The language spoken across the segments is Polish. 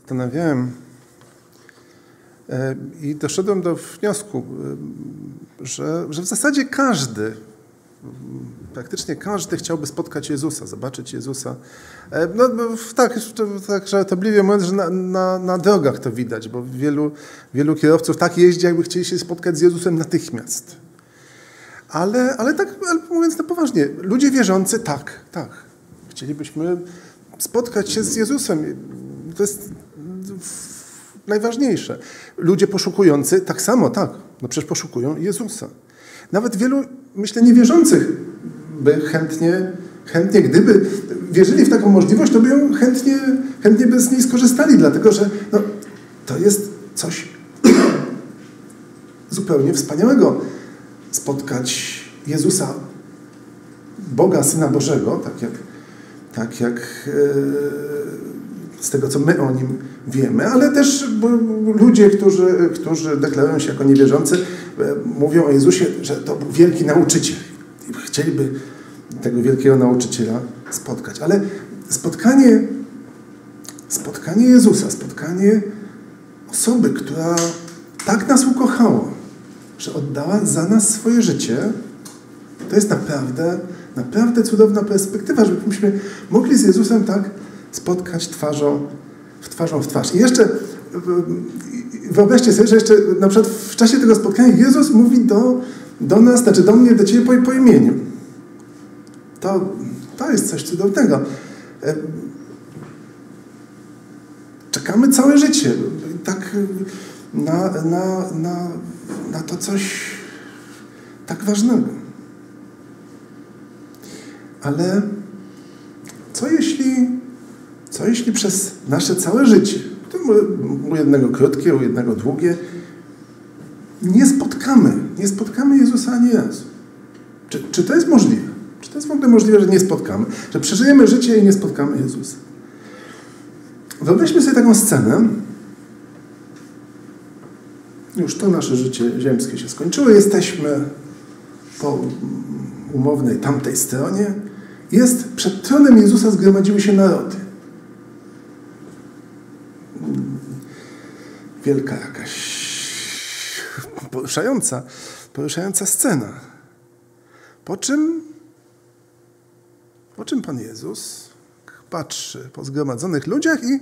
zastanawiałem e, i doszedłem do wniosku, e, że, że w zasadzie każdy, praktycznie każdy chciałby spotkać Jezusa, zobaczyć Jezusa. E, no, tak, tak żartobliwie mówiąc, że na, na, na, drogach to widać, bo wielu, wielu kierowców tak jeździ, jakby chcieli się spotkać z Jezusem natychmiast. Ale, ale tak ale mówiąc na poważnie, ludzie wierzący tak, tak. Chcielibyśmy spotkać się z Jezusem. To jest najważniejsze. Ludzie poszukujący tak samo, tak. No przecież poszukują Jezusa. Nawet wielu, myślę, niewierzących by chętnie, chętnie, gdyby wierzyli w taką możliwość, to by ją chętnie, chętnie by z niej skorzystali, dlatego że no, to jest coś zupełnie wspaniałego. Spotkać Jezusa, Boga, Syna Bożego, tak jak, tak jak e, z tego, co my o Nim wiemy, ale też ludzie, którzy, którzy deklarują się jako niewierzący, e, mówią o Jezusie, że to był wielki nauczyciel. I chcieliby tego wielkiego nauczyciela spotkać. Ale spotkanie, spotkanie Jezusa, spotkanie osoby, która tak nas ukochała, że oddała za nas swoje życie, to jest naprawdę, naprawdę cudowna perspektywa, żebyśmy mogli z Jezusem tak spotkać twarzą w twarzą w twarz. I jeszcze wyobraźcie sobie, że jeszcze na przykład w czasie tego spotkania Jezus mówi do, do nas, znaczy do mnie, do Ciebie po, po imieniu. To, to jest coś cudownego. E, czekamy całe życie tak na, na, na, na to coś tak ważnego. Ale co jeśli co jeśli przez nasze całe życie, u jednego krótkie, u jednego długie, nie spotkamy, nie spotkamy Jezusa ani razu? Czy, czy to jest możliwe? Czy to jest w ogóle możliwe, że nie spotkamy? Że przeżyjemy życie i nie spotkamy Jezusa? Wyobraźmy sobie taką scenę. Już to nasze życie ziemskie się skończyło. Jesteśmy po umownej tamtej stronie. Jest przed tronem Jezusa zgromadziły się narody. Wielka jakaś poruszająca, poruszająca scena. Po czym, po czym Pan Jezus patrzy po zgromadzonych ludziach i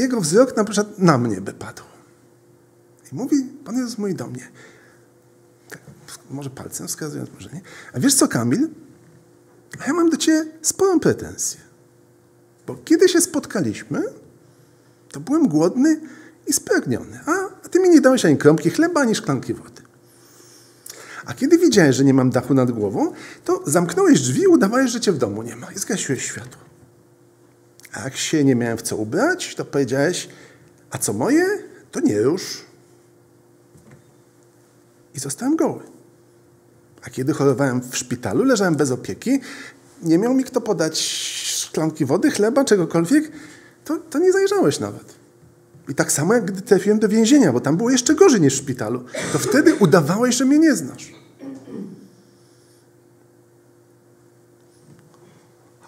jego wzrok na przykład na mnie by padł. I mówi, Pan Jezus mówi do mnie, tak, może palcem wskazując, może nie. A wiesz co, Kamil? Ja mam do Ciebie sporą pretensję. Bo kiedy się spotkaliśmy, to byłem głodny i spragniony. A, ty mi nie dałeś ani kromki chleba, ani szklanki wody. A kiedy widziałeś, że nie mam dachu nad głową, to zamknąłeś drzwi udawałeś, że cię w domu nie ma i zgasiłeś światło. A jak się nie miałem w co ubrać, to powiedziałeś, a co moje, to nie już. I zostałem goły. A kiedy chorowałem w szpitalu, leżałem bez opieki, nie miał mi kto podać szklanki wody, chleba, czegokolwiek, to, to nie zajrzałeś nawet. I tak samo jak gdy trafiłem do więzienia, bo tam było jeszcze gorzej niż w szpitalu, to wtedy udawałeś, że mnie nie znasz.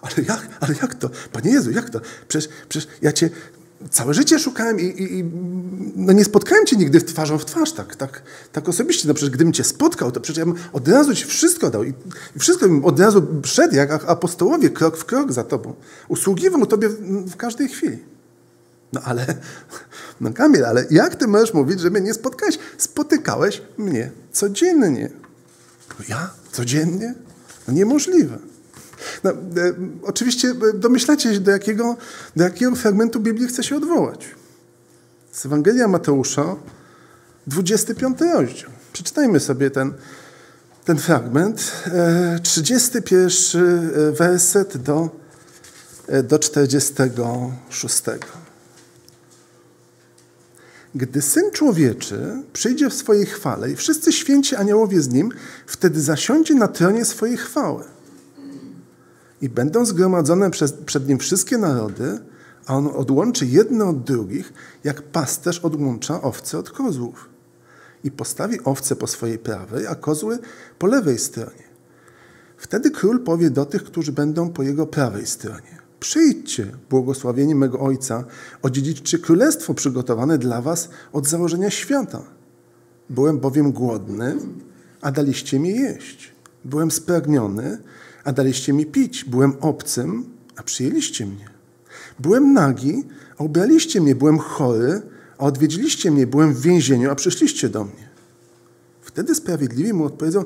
Ale jak, ale jak to? Panie Jezu, jak to? Przecież, przecież ja Cię całe życie szukałem i, i, i, no nie spotkałem Cię nigdy twarzą w twarz tak, tak, tak osobiście. No przecież gdybym Cię spotkał, to przecież ja bym od razu Ci wszystko dał i, i wszystko bym od razu szedł jak apostołowie, krok w krok za Tobą. Usługiwał Tobie w każdej chwili. No ale, no Kamil, ale jak ty możesz mówić, że mnie nie spotkałeś? Spotykałeś mnie codziennie. No ja? Codziennie? No niemożliwe. No, e, oczywiście e, domyślacie się, do jakiego, do jakiego fragmentu Biblii chcę się odwołać. Z Ewangelia Mateusza, 25 rozdział. Przeczytajmy sobie ten, ten fragment. E, 31 e, werset do, e, do 46. Gdy Syn Człowieczy przyjdzie w swojej chwale i wszyscy święci aniołowie z Nim, wtedy zasiądzie na tronie swojej chwały. I będą zgromadzone przez, przed Nim wszystkie narody, a On odłączy jedne od drugich, jak pasterz odłącza owce od kozłów. I postawi owce po swojej prawej, a kozły po lewej stronie. Wtedy król powie do tych, którzy będą po jego prawej stronie. Przyjdźcie, błogosławieni mego Ojca, odziedziczcie królestwo przygotowane dla was od założenia świata. Byłem bowiem głodny, a daliście mi jeść. Byłem spragniony, a daliście mi pić. Byłem obcym, a przyjęliście mnie. Byłem nagi, a ubraliście mnie. Byłem chory, a odwiedziliście mnie. Byłem w więzieniu, a przyszliście do mnie. Wtedy sprawiedliwi mu odpowiedzą,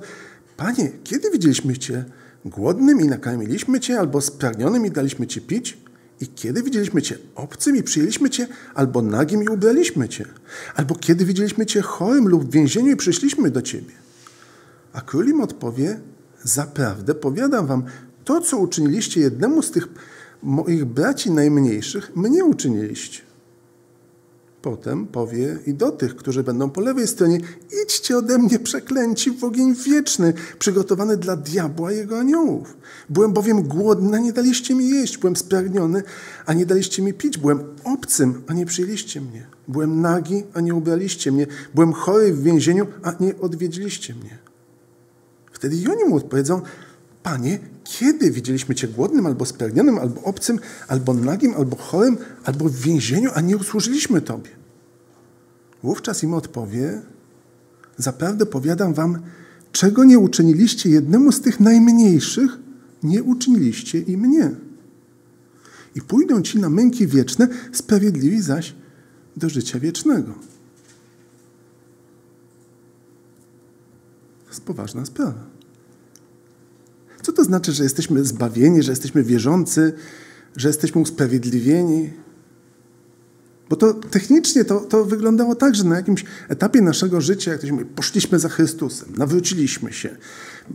Panie, kiedy widzieliśmy Cię głodnym i nakarmiliśmy Cię, albo spragnionym i daliśmy Ci pić? I kiedy widzieliśmy Cię obcym i przyjęliśmy Cię, albo nagim i ubraliśmy Cię? Albo kiedy widzieliśmy Cię chorym lub w więzieniu i przyszliśmy do Ciebie? A król im odpowie, zaprawdę powiadam wam, to co uczyniliście jednemu z tych moich braci najmniejszych, mnie uczyniliście. Potem powie i do tych, którzy będą po lewej stronie: Idźcie ode mnie, przeklęci, w ogień wieczny, przygotowany dla diabła i jego aniołów. Byłem bowiem głodny, a nie daliście mi jeść. Byłem spragniony, a nie daliście mi pić. Byłem obcym, a nie przyjęliście mnie. Byłem nagi, a nie ubraliście mnie. Byłem chory w więzieniu, a nie odwiedziliście mnie. Wtedy i oni mu odpowiedzą: Panie, kiedy widzieliśmy Cię głodnym, albo spragnionym, albo obcym, albo nagim, albo chorym, albo w więzieniu, a nie usłużyliśmy Tobie? Wówczas im odpowie, zaprawdę powiadam Wam, czego nie uczyniliście jednemu z tych najmniejszych, nie uczyniliście i mnie. I pójdą ci na męki wieczne, sprawiedliwi zaś do życia wiecznego. To jest poważna sprawa. Co to znaczy, że jesteśmy zbawieni, że jesteśmy wierzący, że jesteśmy usprawiedliwieni? Bo to technicznie to, to wyglądało tak, że na jakimś etapie naszego życia, jak to się mówi, poszliśmy za Chrystusem, nawróciliśmy się.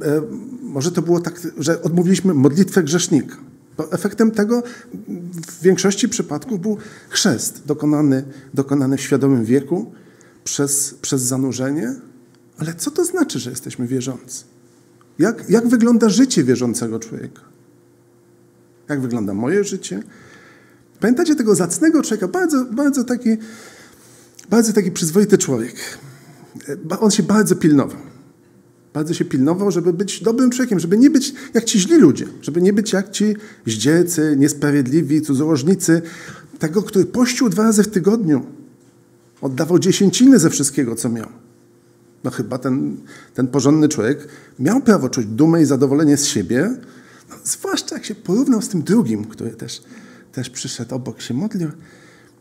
E, może to było tak, że odmówiliśmy modlitwę grzesznika. Bo efektem tego w większości przypadków był chrzest dokonany, dokonany w świadomym wieku przez, przez zanurzenie. Ale co to znaczy, że jesteśmy wierzący? Jak, jak wygląda życie wierzącego człowieka? Jak wygląda moje życie? Pamiętacie tego zacnego człowieka? Bardzo, bardzo, taki, bardzo taki przyzwoity człowiek. On się bardzo pilnował. Bardzo się pilnował, żeby być dobrym człowiekiem, żeby nie być jak ci źli ludzie, żeby nie być jak ci zdziecy, niesprawiedliwi, cudzołożnicy. Tego, który pościł dwa razy w tygodniu. Oddawał dziesięciny ze wszystkiego, co miał no chyba ten, ten porządny człowiek miał prawo czuć dumę i zadowolenie z siebie, no, zwłaszcza jak się porównał z tym drugim, który też, też przyszedł obok, się modlił.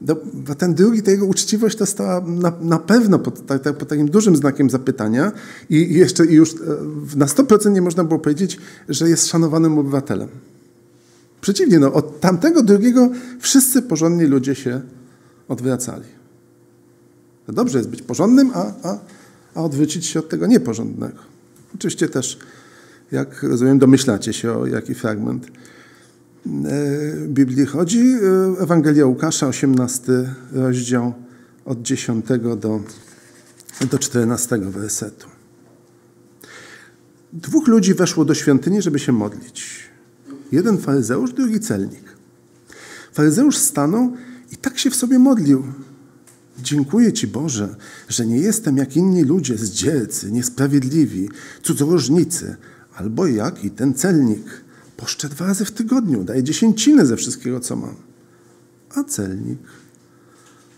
No, ten drugi, ta jego uczciwość to stała na, na pewno pod, ta, ta, pod, takim dużym znakiem zapytania i jeszcze i już e, na 100% nie można było powiedzieć, że jest szanowanym obywatelem. Przeciwnie, no, od tamtego drugiego wszyscy porządni ludzie się odwracali. To dobrze jest być porządnym, a, a a odwrócić się od tego nieporządnego. Oczywiście też, jak rozumiem, domyślacie się o jaki fragment e, Biblii chodzi. E, Ewangelia Łukasza, 18 rozdział od 10 do, do 14 wersetu. Dwóch ludzi weszło do świątyni, żeby się modlić. Jeden faryzeusz, drugi celnik. Faryzeusz stanął i tak się w sobie modlił. Dziękuję Ci, Boże, że nie jestem jak inni ludzie, zdzielcy, niesprawiedliwi, cudzołożnicy, albo jak i ten celnik. Poszczę dwa razy w tygodniu, daję dziesięcinę ze wszystkiego, co mam. A celnik,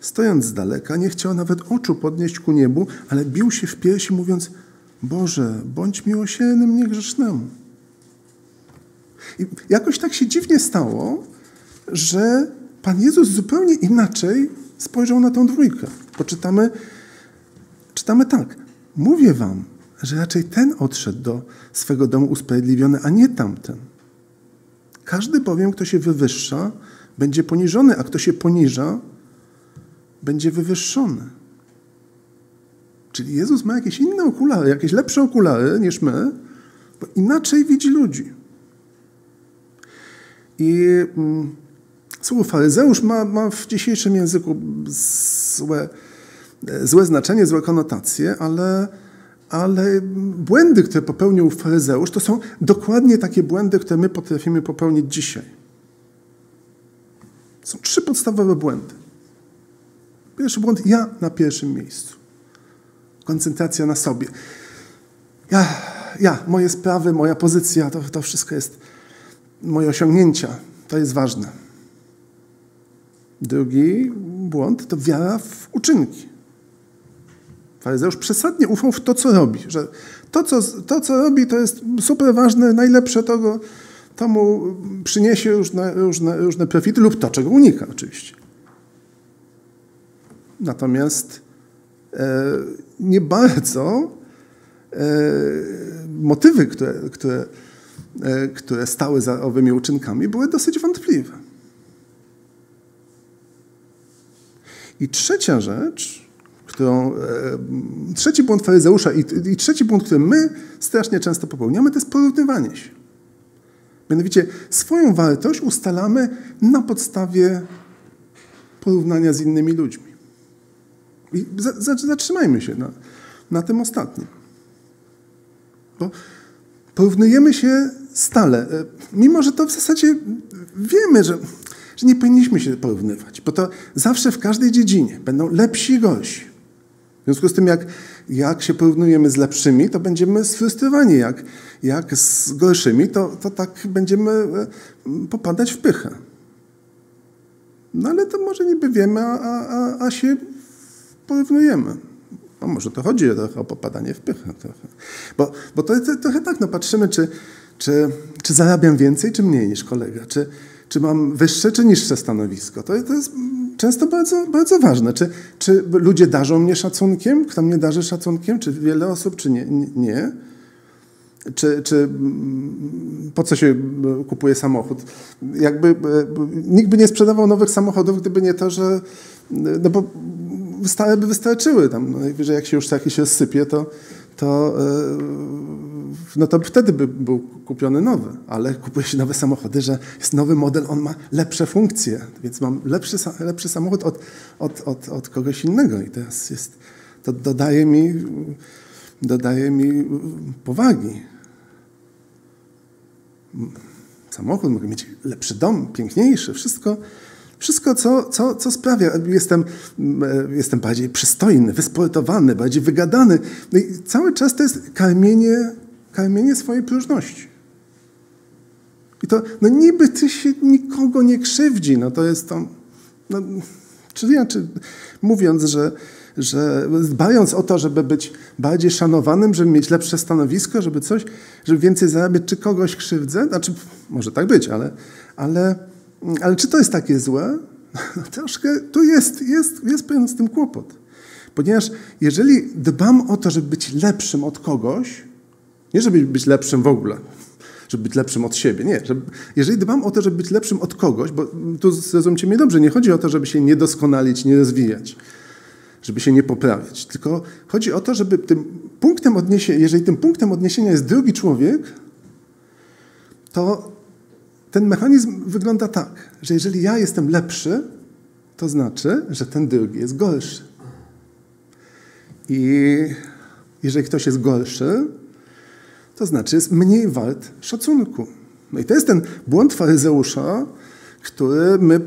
stojąc z daleka, nie chciał nawet oczu podnieść ku niebu, ale bił się w piersi, mówiąc: Boże, bądź miłosiernym niegrzesznemu. I jakoś tak się dziwnie stało, że Pan Jezus zupełnie inaczej spojrzał na tą dwójkę. Poczytamy, czytamy tak. Mówię wam, że raczej ten odszedł do swego domu usprawiedliwiony, a nie tamten. Każdy bowiem, kto się wywyższa, będzie poniżony, a kto się poniża, będzie wywyższony. Czyli Jezus ma jakieś inne okulary, jakieś lepsze okulary niż my, bo inaczej widzi ludzi. I mm, Słowo faryzeusz ma, ma w dzisiejszym języku złe, złe znaczenie, złe konotacje, ale, ale błędy, które popełnił faryzeusz, to są dokładnie takie błędy, które my potrafimy popełnić dzisiaj. Są trzy podstawowe błędy. Pierwszy błąd, ja na pierwszym miejscu. Koncentracja na sobie. Ja, ja moje sprawy, moja pozycja, to, to wszystko jest moje osiągnięcia to jest ważne. Drugi błąd to wiara w uczynki. Faryzeusz przesadnie ufał w to, co robi. Że to, co, to, co robi, to jest super ważne, najlepsze, to, to mu przyniesie różne, różne, różne profity lub to, czego unika oczywiście. Natomiast e, nie bardzo e, motywy, które, które, e, które stały za owymi uczynkami, były dosyć wątpliwe. I trzecia rzecz, którą, e, trzeci błąd faryzeusza i, i trzeci błąd, który my strasznie często popełniamy, to jest porównywanie się. Mianowicie swoją wartość ustalamy na podstawie porównania z innymi ludźmi. I zatrzymajmy się na, na tym ostatnim. Bo porównujemy się stale, e, mimo że to w zasadzie wiemy, że, że nie powinniśmy się porównywać, bo to zawsze w każdej dziedzinie będą lepsi i gorsi. W związku z tym, jak, jak się porównujemy z lepszymi, to będziemy sfrustrowani. Jak, jak z gorszymi, to, to tak będziemy e, popadać w pychę. No ale to może niby wiemy, a, a, a się porównujemy. No może to chodzi trochę o popadanie w pychę. Trochę. Bo, bo to jest trochę tak, no patrzymy, czy, czy, czy zarabiam więcej, czy mniej niż kolega, czy, czy mam wyższe, czy niższe stanowisko. To, to jest często bardzo, bardzo ważne. Czy, czy ludzie darzą mnie szacunkiem, kto mnie darzy szacunkiem, czy wiele osób, czy nie. nie. Czy, czy po co się kupuje samochód? Jakby e, nikt by nie sprzedawał nowych samochodów, gdyby nie to, że no bo stałe by wystarczyły. Tam, no najwyżej jak się już taki się sypie, to, to, e, no to wtedy by był kupiony nowy. Ale kupuje się nowe samochody, że jest nowy model, on ma lepsze funkcje, więc mam lepszy, lepszy samochód od, od, od, od kogoś innego. I teraz jest, to dodaje mi, dodaje mi powagi. Samochód, mogę mieć lepszy dom, piękniejszy, wszystko wszystko, co, co, co sprawia, jestem, e, jestem bardziej przystojny, wysportowany, bardziej wygadany. No i cały czas to jest karmienie, karmienie swojej próżności. I to, no niby ty się nikogo nie krzywdzi, no to jest to, no, czyli ja, czy, mówiąc, że, że dbając o to, żeby być bardziej szanowanym, żeby mieć lepsze stanowisko, żeby coś, żeby więcej zarabiać, czy kogoś krzywdzę, znaczy może tak być, ale, ale ale czy to jest takie złe? No, troszkę tu jest, jest, jest pewien z tym kłopot. Ponieważ jeżeli dbam o to, żeby być lepszym od kogoś, nie żeby być lepszym w ogóle, żeby być lepszym od siebie, nie. Żeby, jeżeli dbam o to, żeby być lepszym od kogoś, bo tu zrozumcie mnie dobrze, nie chodzi o to, żeby się nie doskonalić, nie rozwijać, żeby się nie poprawiać, tylko chodzi o to, żeby tym punktem odniesienia, jeżeli tym punktem odniesienia jest drugi człowiek, to ten mechanizm wygląda tak, że jeżeli ja jestem lepszy, to znaczy, że ten drugi jest gorszy. I jeżeli ktoś jest gorszy, to znaczy jest mniej wart szacunku. No i to jest ten błąd faryzeusza, który my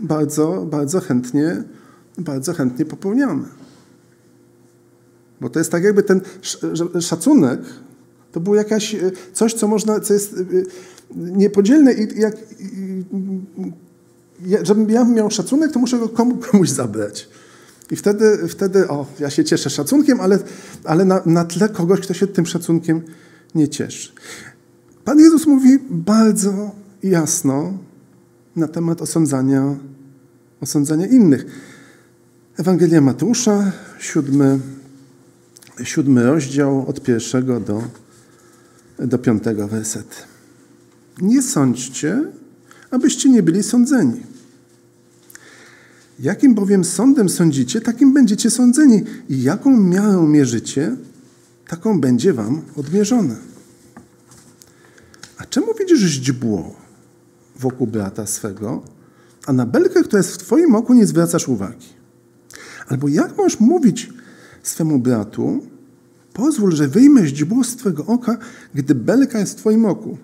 bardzo, bardzo chętnie, bardzo chętnie popełniamy. Bo to jest tak jakby ten szacunek to było jakaś e, coś, co można, co jest e, niepodzielne i jak, żebym ja miał szacunek, to muszę go komu, komuś zabrać. I wtedy, wtedy, o, ja się cieszę szacunkiem, ale, ale na, na tle kogoś, kto się tym szacunkiem nie cieszy. Pan Jezus mówi bardzo jasno na temat osądzania, osądzania innych. Ewangelia Mateusza, siódmy, siódmy rozdział, od pierwszego do do piątego wersetu. Nie sądźcie, abyście nie byli sądzeni. Jakim bowiem sądem sądzicie, takim będziecie sądzeni. I jaką miarą mierzycie, taką będzie wam odmierzone. A czemu widzisz źdźbło wokół brata swego, a na belkę, która jest w twoim oku, nie zwracasz uwagi? Albo jak możesz mówić swemu bratu, Pozwól, że wyjmę źdźbło z Twego oka, gdy belka jest w Twoim oku.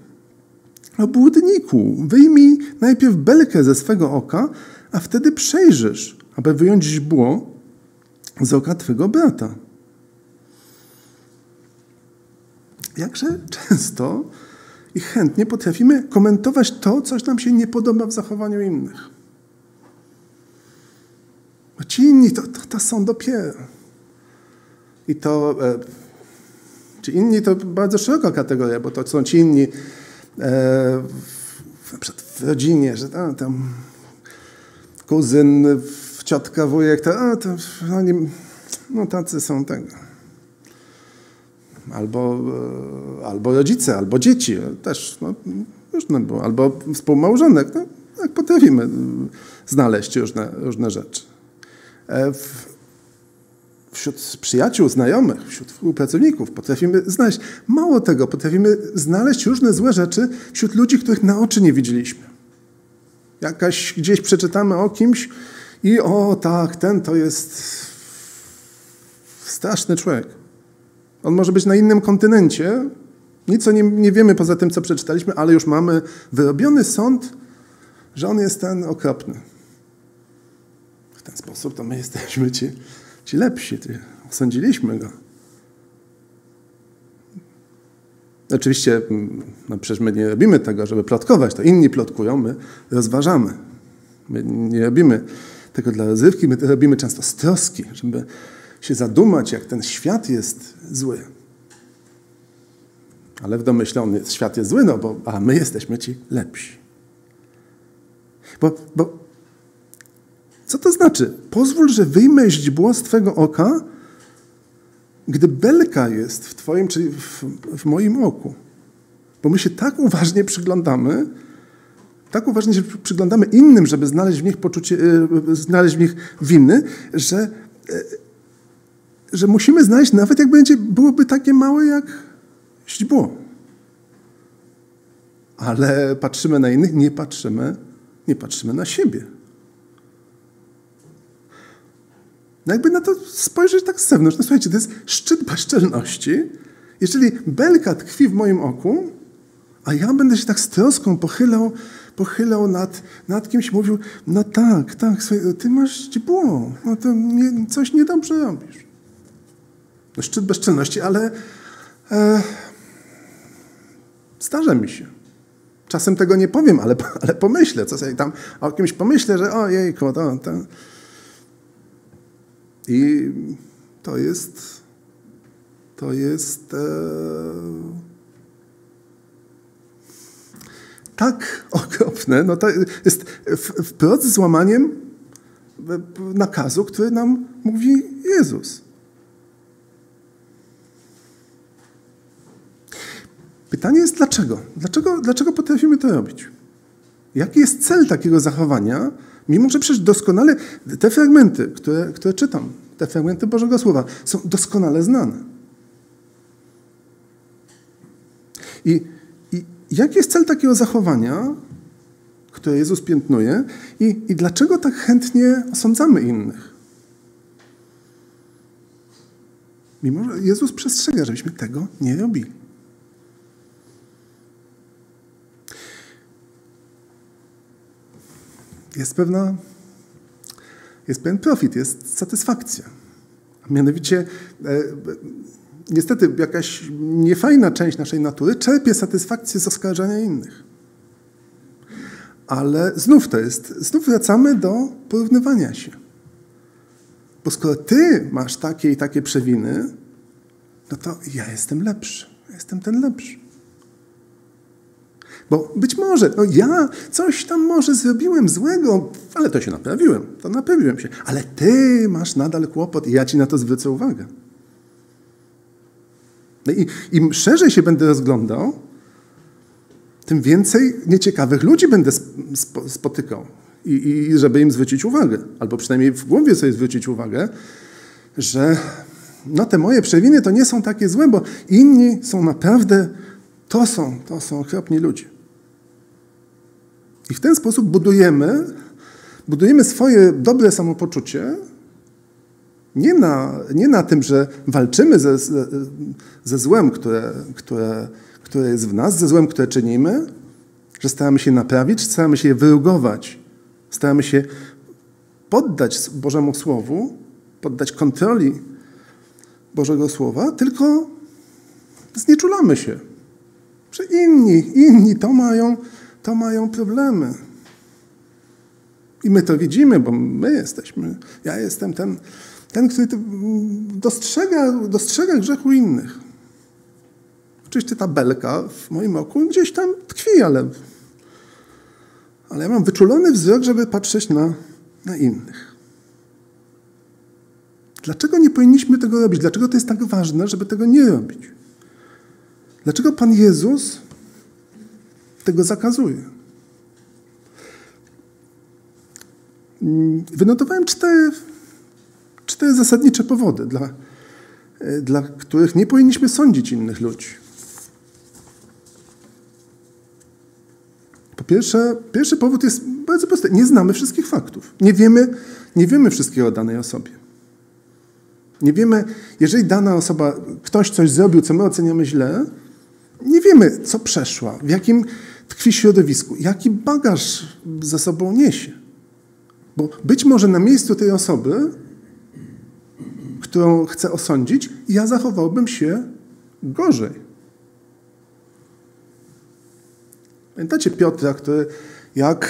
Obłudniku, wyjmij najpierw belkę ze swego oka, a wtedy przejrzysz, aby wyjąć źdźbło z oka Twego brata. Jakże często i chętnie potrafimy komentować to, coś nam się nie podoba w zachowaniu innych. Bo ci inni to, to, to są dopiero. I to e, ci inni to bardzo szeroka kategoria, bo to są ci inni w, w rodzinie, że tam, tam kuzyn, ciotka, wujek, to, a, to oni, no tacy są tego. Albo, e, albo rodzice, albo dzieci, też no, różne było. Albo współmałżonek, no, jak potrafimy znaleźć różne, różne rzeczy. E, wśród przyjaciół, znajomych, wśród współpracowników potrafimy znaleźć, mało tego, potrafimy znaleźć różne złe rzeczy wśród ludzi, których na oczy nie widzieliśmy. Jakaś gdzieś przeczytamy o kimś i o tak, ten to jest straszny człowiek. On może być na innym kontynencie, nic o nim nie wiemy poza tym, co przeczytaliśmy, ale już mamy wyrobiony sąd, że on jest ten okropny. W ten sposób to my jesteśmy ci ci lepsi, ty, osądziliśmy go. Oczywiście, mm, no przecież my nie robimy tego, żeby plotkować, to inni plotkują, my rozważamy. My nie robimy tego dla rozrywki, my to robimy często z troski, żeby się zadumać, jak ten świat jest zły. Ale w domyśle on jest, świat jest zły, no bo, a my jesteśmy ci lepsi. Bo, bo co to znaczy? Pozwól, że wyjmę źdźbło z Twego oka, gdy belka jest w Twoim, czyli w, w moim oku. Bo my się tak uważnie przyglądamy, tak uważnie się przyglądamy innym, żeby znaleźć w nich poczucie, e, znaleźć w nich winy, że, e, że musimy znaleźć, nawet jak będzie, byłoby takie małe jak źdźbło. Ale patrzymy na innych, nie patrzymy, nie patrzymy na siebie. No jakby na to spojrzeć tak z zewnątrz. No słuchajcie, to jest szczyt bezczelności. Jeżeli belka tkwi w moim oku, a ja będę się tak z troską pochylał, pochylał nad, nad kimś, mówił, no tak, tak, ty masz źdźbło, no to nie, coś niedobrze robisz. No szczyt bezczelności, ale e, zdarza mi się. Czasem tego nie powiem, ale, ale pomyślę, co sobie tam o kimś pomyślę, że ojejku, to, to, i to jest, to jest e, tak okropne. No to jest wprost złamaniem nakazu, który nam mówi Jezus. Pytanie jest dlaczego? Dlaczego, dlaczego potrafimy to robić? Jaki jest cel takiego zachowania, Mimo, że przecież doskonale te fragmenty, które, które czytam, te fragmenty Bożego Słowa są doskonale znane. I, i jaki jest cel takiego zachowania, które Jezus piętnuje i, i dlaczego tak chętnie osądzamy innych? Mimo, że Jezus przestrzega, żebyśmy tego nie robili. Jest pewna, jest pewien profit, jest satysfakcja. Mianowicie, e, niestety, jakaś niefajna część naszej natury czerpie satysfakcję z oskarżania innych. Ale znów to jest, znów wracamy do porównywania się. Bo skoro ty masz takie i takie przewiny, no to ja jestem lepszy. Jestem ten lepszy. Bo być może, no ja coś tam może zrobiłem złego, ale to się naprawiłem, to naprawiłem się. Ale ty masz nadal kłopot i ja ci na to zwrócę uwagę. No i im szerzej się będę rozglądał, tym więcej nieciekawych ludzi będę spotykał. I, I, żeby im zwrócić uwagę, albo przynajmniej w głowie sobie zwrócić uwagę, że no te moje przewiny to nie są takie złe, bo inni są naprawdę, to są, to są okropni ludzie. I w ten sposób budujemy, budujemy swoje dobre samopoczucie nie na, nie na tym, że walczymy ze, ze złem, które, które, które jest w nas, ze złem, które czynimy, że staramy się naprawić, staramy się je wyrugować, staramy się poddać Bożemu Słowu, poddać kontroli Bożego Słowa, tylko znieczulamy się. Że inni, inni to mają, to mają problemy. I my to widzimy, bo my jesteśmy, ja jestem ten, ten który dostrzega, dostrzega grzechu innych. Oczywiście ta belka w moim oku gdzieś tam tkwi, ale, ale ja mam wyczulony wzrok, żeby patrzeć na, na innych. Dlaczego nie powinniśmy tego robić? Dlaczego to jest tak ważne, żeby tego nie robić? Dlaczego Pan Jezus tego zakazuje? Wynotowałem cztery, cztery zasadnicze powody, dla, dla których nie powinniśmy sądzić innych ludzi. Po pierwsze, pierwszy powód jest bardzo prosty. Nie znamy wszystkich faktów. Nie wiemy, nie wiemy wszystkiego o danej osobie. Nie wiemy, jeżeli dana osoba, ktoś coś zrobił, co my oceniamy źle, nie wiemy, co przeszła, w jakim tkwi środowisku, jaki bagaż ze sobą niesie. Bo być może na miejscu tej osoby, którą chcę osądzić, ja zachowałbym się gorzej. Pamiętacie Piotra, który jak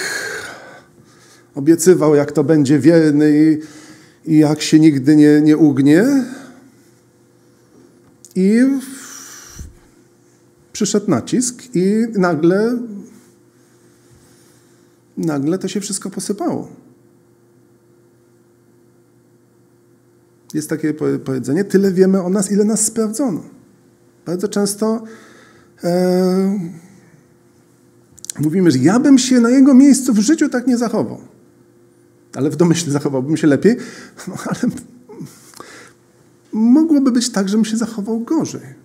obiecywał, jak to będzie wierny i, i jak się nigdy nie, nie ugnie. I przyszedł nacisk i nagle nagle to się wszystko posypało. Jest takie powiedzenie, tyle wiemy o nas, ile nas sprawdzono. Bardzo często e, mówimy, że ja bym się na jego miejscu w życiu tak nie zachował. Ale w domyśle zachowałbym się lepiej. No, ale mogłoby być tak, żebym się zachował gorzej.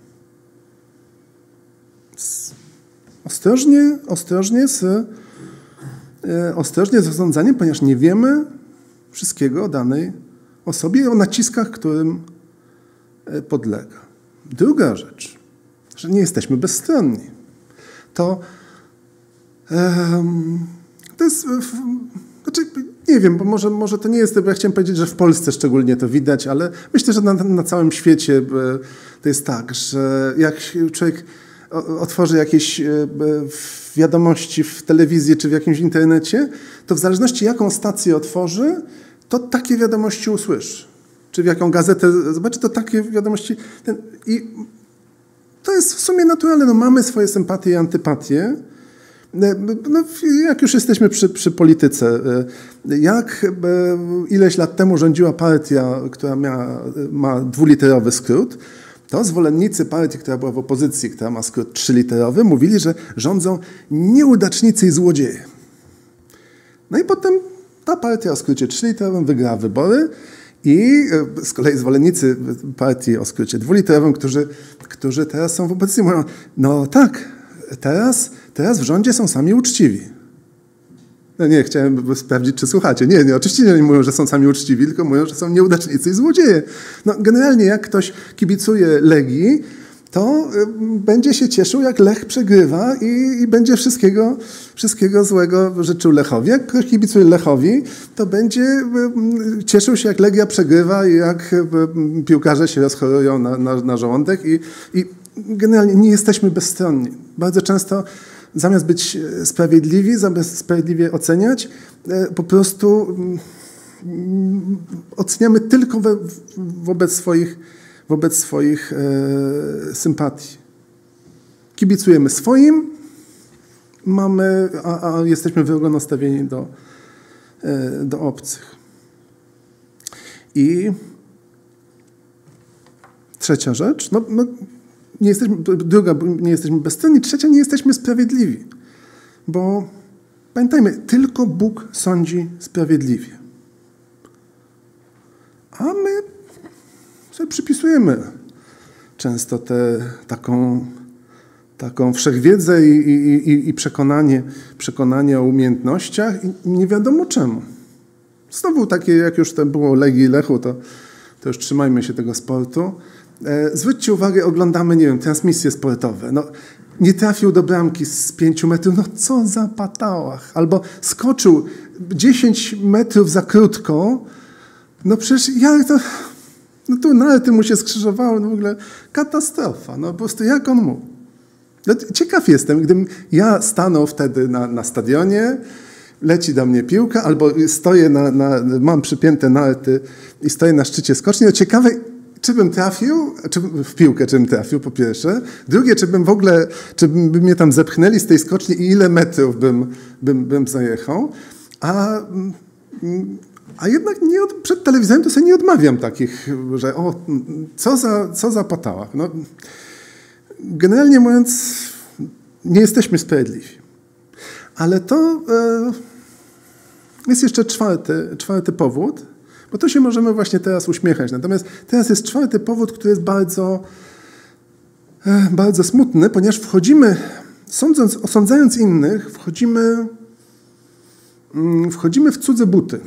Ostrożnie, ostrożnie z, e, ostrożnie z zarządzaniem, ponieważ nie wiemy wszystkiego o danej osobie i o naciskach, którym e, podlega. Druga rzecz, że nie jesteśmy bezstronni. To, um, to jest, znaczy, nie wiem, bo może, może to nie jest, bo ja chciałem powiedzieć, że w Polsce szczególnie to widać, ale myślę, że na, na całym świecie e, to jest tak, że jak człowiek otworzy jakieś wiadomości w telewizji czy w jakimś internecie, to w zależności jaką stację otworzy, to takie wiadomości usłyszy. Czy w jaką gazetę zobaczy, to takie wiadomości. Ten, I to jest w sumie naturalne. No, mamy swoje sympatie i antypatie. E, no, jak już jesteśmy przy, przy polityce, e, jak e, ileś lat temu rządziła partia, która miała, ma dwuliterowy skrót, to zwolennicy partii, która była w opozycji, która ma skrót trzyliterowy, mówili, że rządzą nieudacznicy i złodzieje. No i potem ta partia o skrócie trzyliterowym wygrała wybory i e, z kolei zwolennicy partii o skrócie dwuliterowym, którzy, którzy teraz są w opozycji, mówią, no tak, teraz, teraz w rządzie są sami uczciwi. No nie, chciałem sprawdzić, czy słuchacie. Nie, nie, oczywiście nie mówią, że są sami uczciwi, tylko mówią, że są nieudacznicy i złodzieje. No, generalnie jak ktoś kibicuje Legii, to y, będzie się cieszył, jak Lech przegrywa i, i, będzie wszystkiego, wszystkiego złego życzył Lechowi. Jak ktoś kibicuje Lechowi, to będzie y, cieszył się, jak Legia przegrywa i jak y, piłkarze się rozchorują na, na, na żołądek i, i generalnie nie jesteśmy bezstronni. Bardzo często zamiast być sprawiedliwi, zamiast sprawiedliwie oceniać, po prostu mm, oceniamy tylko we, wobec swoich wobec swoich e, sympatii. Kibicujemy swoim, mamy, a, a jesteśmy wrogo nastawieni do, e, do obcych. I trzecia rzecz, no, no, nie jesteśmy, druga, nie jesteśmy bezcenni, trzecia, nie jesteśmy sprawiedliwi. Bo pamiętajmy, tylko Bóg sądzi sprawiedliwie. A my sobie przypisujemy często tę taką, taką wszechwiedzę i, i, i, przekonanie, przekonanie o umiejętnościach i nie wiadomo czemu. Znowu takie, jak już to było Legii Lechu, to, to już trzymajmy się tego sportu. E, zwróćcie uwagę, oglądamy, nie wiem, transmisje sportowe. No, nie trafił do bramki z pięciu metrów, no co za patałach. Albo skoczył 10 metrów za krótko, no przecież jak to... No tu nalety mu się skrzyżowały, no w ogóle katastrofa. No po prostu jak on mógł? No, ciekaw jestem, gdybym ja stanął wtedy na, na stadionie, leci do mnie piłka, albo stoję na, na, mam przypięte narty i stoję na szczycie skoczni. No ciekawe, czy bym trafił, czy w piłkę, czy bym trafił, po pierwsze. Drugie, czy bym w ogóle, czy by mnie tam zepchnęli z tej skoczni i ile metrów bym, bym, bym zajechał. A, a jednak nie od, przed telewizorem to sobie nie odmawiam takich, że o, co za, co za patała. No, generalnie mówiąc, nie jesteśmy sprawiedliwi. Ale to e, jest jeszcze czwarty, czwarty powód, bo to się możemy właśnie teraz uśmiechać. Natomiast teraz jest czwarty powód, który jest bardzo, e, bardzo smutny, ponieważ wchodzimy, sądząc, osądzając innych, wchodzimy, mm, wchodzimy w cudze buty.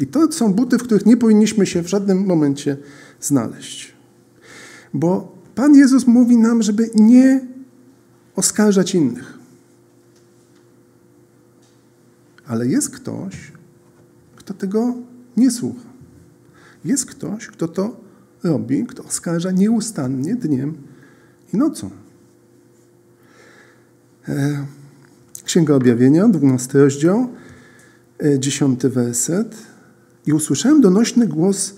I to są buty, w których nie powinniśmy się w żadnym momencie znaleźć. Bo Pan Jezus mówi nam, żeby nie oskarżać innych. Ale jest ktoś, kto tego nie słucha. Jest ktoś, kto to robi, kto oskarża nieustannie dniem i nocą. E, Księga Objawienia, 12 rozdział, 10 e, werset. I usłyszałem donośny głos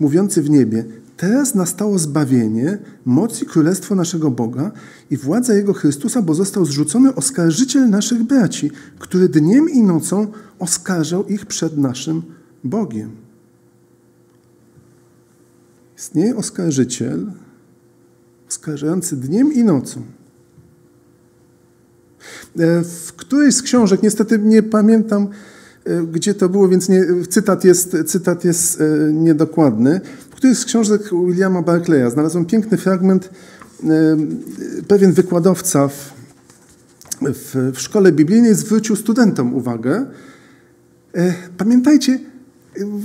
mówiący w niebie: Teraz nastało zbawienie, moc i królestwo naszego Boga i władza Jego Chrystusa, bo został zrzucony oskarżyciel naszych braci, który dniem i nocą oskarżał ich przed naszym Bogiem. Istnieje oskarżyciel, oskarżający dniem i nocą. E, w którejś z książek, niestety nie pamiętam, e, gdzie to było, więc nie, cytat, jest, cytat jest e, niedokładny. W którejś z książek Williama Barclaya znalazłem piękny fragment. Pewien wykładowca w, w, w szkole biblijnej zwrócił studentom uwagę. Pamiętajcie,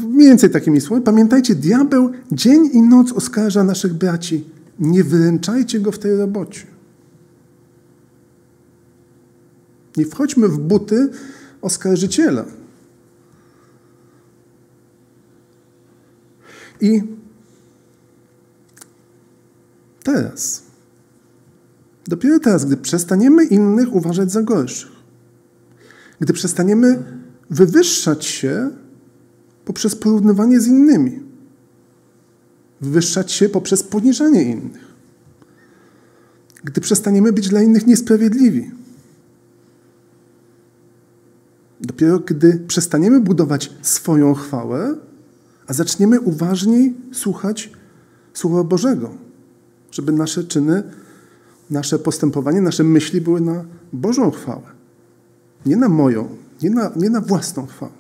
mniej więcej takimi słowami, pamiętajcie, diabeł dzień i noc oskarża naszych braci. Nie wyręczajcie go w tej robocie. Nie wchodźmy w buty oskarżyciela. I teraz, dopiero teraz, gdy przestaniemy innych uważać za gorszych, gdy przestaniemy wywyższać się poprzez porównywanie z innymi, wywyższać się poprzez poniżanie innych, gdy przestaniemy być dla innych niesprawiedliwi, Dopiero gdy przestaniemy budować swoją chwałę, a zaczniemy uważniej słuchać Słowa Bożego, żeby nasze czyny, nasze postępowanie, nasze myśli były na Bożą chwałę. Nie na moją, nie na, nie na własną chwałę.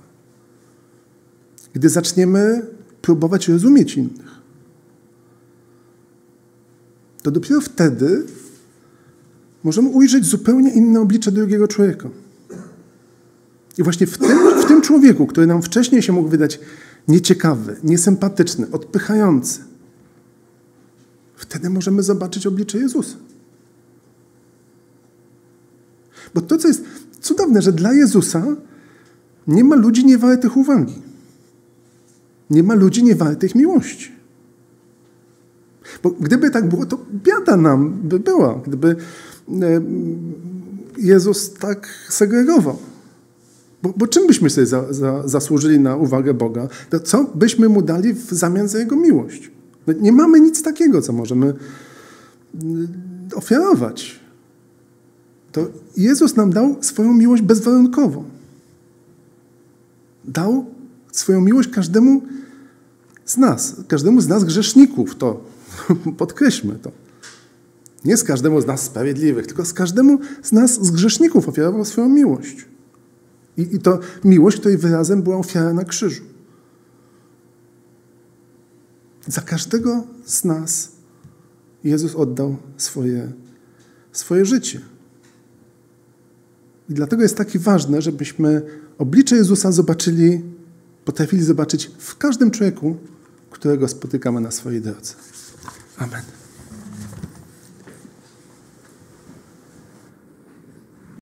Gdy zaczniemy próbować rozumieć innych, to dopiero wtedy możemy ujrzeć zupełnie inne oblicze drugiego człowieka. I właśnie w tym, w tym człowieku, który nam wcześniej się mógł wydać nieciekawy, niesympatyczny, odpychający, wtedy możemy zobaczyć oblicze Jezusa. Bo to, co jest cudowne, że dla Jezusa nie ma ludzi niewartych uwagi. Nie ma ludzi niewartych miłości. Bo gdyby tak było, to biada nam by była, gdyby e, Jezus tak segregował. Bo, bo czym byśmy sobie za, za, zasłużyli na uwagę Boga? To co byśmy mu dali w zamian za Jego miłość? No nie mamy nic takiego, co możemy mm, ofiarować. To Jezus nam dał swoją miłość bezwarunkowo. Dał swoją miłość każdemu z nas, każdemu z nas grzeszników, to podkreślmy to. Nie z każdemu z nas sprawiedliwych, tylko z każdemu z nas z grzeszników ofiarował swoją miłość. I, I to miłość, której wyrazem była ofiara na krzyżu. Za każdego z nas Jezus oddał swoje, swoje życie. I dlatego jest takie ważne, żebyśmy oblicze Jezusa zobaczyli, potrafili zobaczyć w każdym człowieku, którego spotykamy na swojej drodze. Amen.